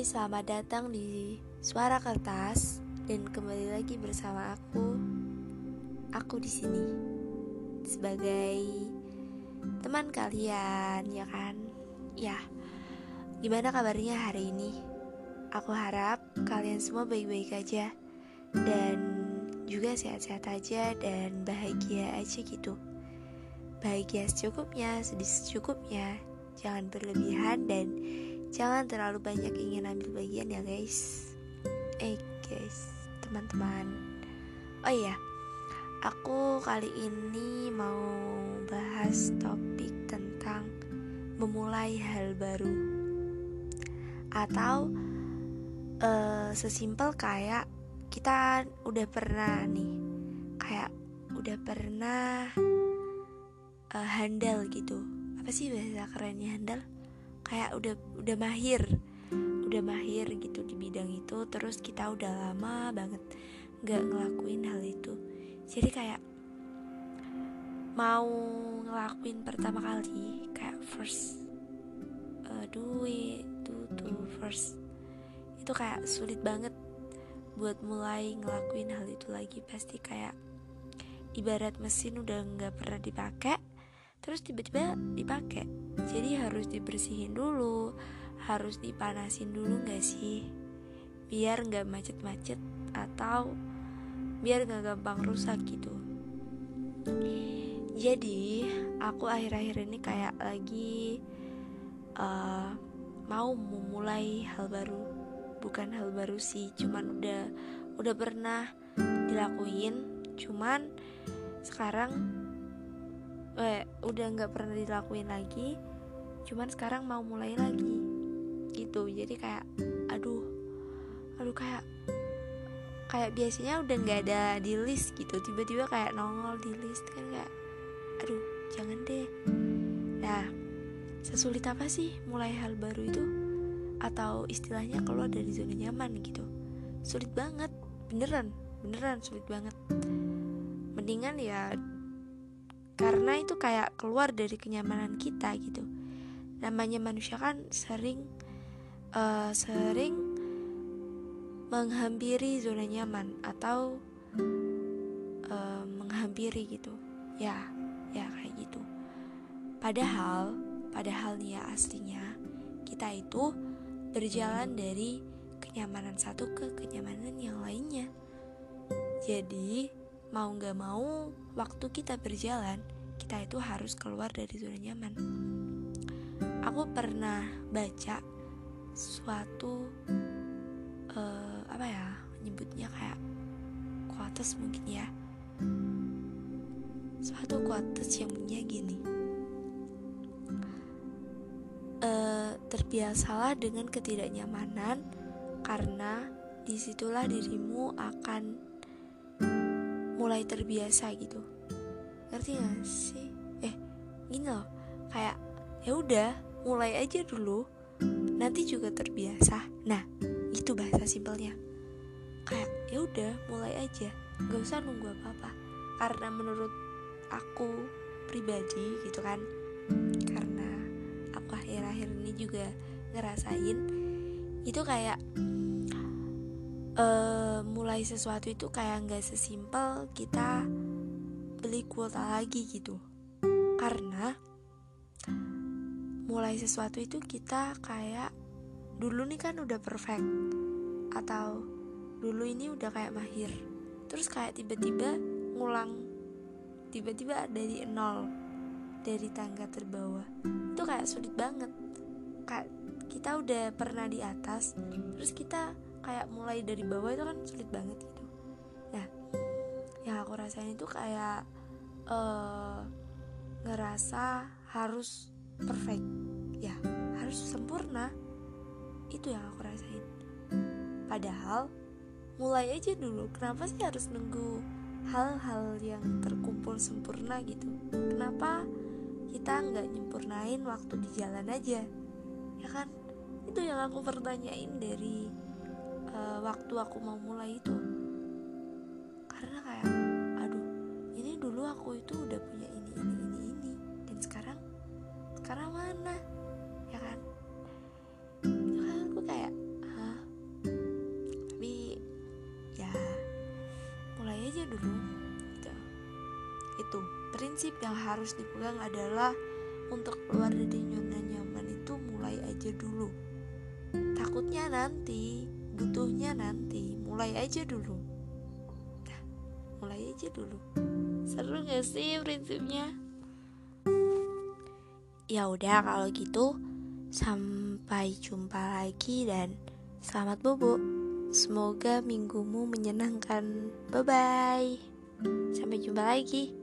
Hai, selamat datang di Suara Kertas dan kembali lagi bersama aku. Aku di sini sebagai teman kalian, ya kan? Ya. Gimana kabarnya hari ini? Aku harap kalian semua baik-baik aja dan juga sehat-sehat aja dan bahagia aja gitu. Bahagia secukupnya, sedih secukupnya, jangan berlebihan dan Jangan terlalu banyak ingin ambil bagian ya guys. Eh guys, teman-teman. Oh iya, aku kali ini mau bahas topik tentang memulai hal baru. Atau uh, sesimpel kayak kita udah pernah nih Kayak udah pernah uh, handal gitu. Apa sih bahasa kerennya handal? Kayak udah udah mahir. Udah mahir gitu di bidang itu terus kita udah lama banget nggak ngelakuin hal itu. Jadi kayak mau ngelakuin pertama kali kayak first uh, do it do to first itu kayak sulit banget buat mulai ngelakuin hal itu lagi. Pasti kayak ibarat mesin udah nggak pernah dipakai terus tiba-tiba dipakai. Jadi harus dibersihin dulu harus dipanasin dulu nggak sih? Biar nggak macet-macet atau biar nggak gampang rusak gitu. Jadi aku akhir-akhir ini kayak lagi uh, mau memulai hal baru. Bukan hal baru sih cuman udah udah pernah dilakuin. Cuman sekarang eh, udah nggak pernah dilakuin lagi cuman sekarang mau mulai lagi gitu. Jadi kayak aduh aduh kayak kayak biasanya udah nggak ada di list gitu. Tiba-tiba kayak nongol di list kan kayak aduh jangan deh. Nah sesulit apa sih mulai hal baru itu? Atau istilahnya keluar dari zona nyaman gitu? Sulit banget beneran beneran sulit banget. Mendingan ya karena itu kayak keluar dari kenyamanan kita gitu. Namanya manusia kan sering uh, sering menghampiri zona nyaman atau uh, menghampiri gitu. Ya ya kayak gitu. Padahal padahal nih ya aslinya kita itu berjalan dari kenyamanan satu ke kenyamanan yang lainnya. Jadi mau gak mau waktu kita berjalan kita itu harus keluar dari zona nyaman. Aku pernah baca suatu uh, apa ya nyebutnya kayak quotes mungkin ya. Suatu quotes yang punya gini. Uh, terbiasalah dengan ketidaknyamanan karena di situlah dirimu akan mulai terbiasa gitu. Ngerti gak sih? Eh gini loh. Kayak ya udah mulai aja dulu. Nanti juga terbiasa. Nah itu bahasa simpelnya. Kayak ya udah mulai aja. Nggak usah nunggu apa apa karena menurut aku pribadi gitu kan karena aku akhir-akhir ini juga ngerasain itu kayak uh, mulai sesuatu itu kayak nggak sesimpel kita beli kuota lagi gitu. Karena mulai sesuatu itu kita kayak dulu nih kan udah perfect atau dulu ini udah kayak mahir. Terus kayak tiba-tiba ngulang tiba-tiba dari nol dari tangga terbawah. Itu kayak sulit banget. Kayak kita udah pernah di atas terus kita kayak mulai dari bawah itu kan sulit banget gitu. Nah yang aku rasain itu kayak uh, ngerasa harus perfect. Ya harus sempurna. Itu yang aku rasain. Padahal mulai aja dulu kenapa sih harus nunggu hal-hal yang terkumpul sempurna gitu? Kenapa kita nggak nyempurnain waktu di jalan aja? Ya kan? Itu yang aku pertanyain dari uh, waktu aku mau mulai itu. Karena kayak aduh ini dulu aku itu udah punya ini ini ini ini. Dan sekarang sekarang mana? Ya kan? Kan aku kayak hah? Tapi ya mulai aja dulu gitu. itu prinsip yang harus dipegang adalah untuk keluar dari zona nyaman itu mulai aja dulu. Takutnya nanti butuhnya nanti mulai aja dulu. Nah, mulai aja dulu. Seru gak sih prinsipnya? Ya udah kalau gitu sampai jumpa lagi dan selamat bobo. Semoga minggumu menyenangkan. Bye bye sampai jumpa lagi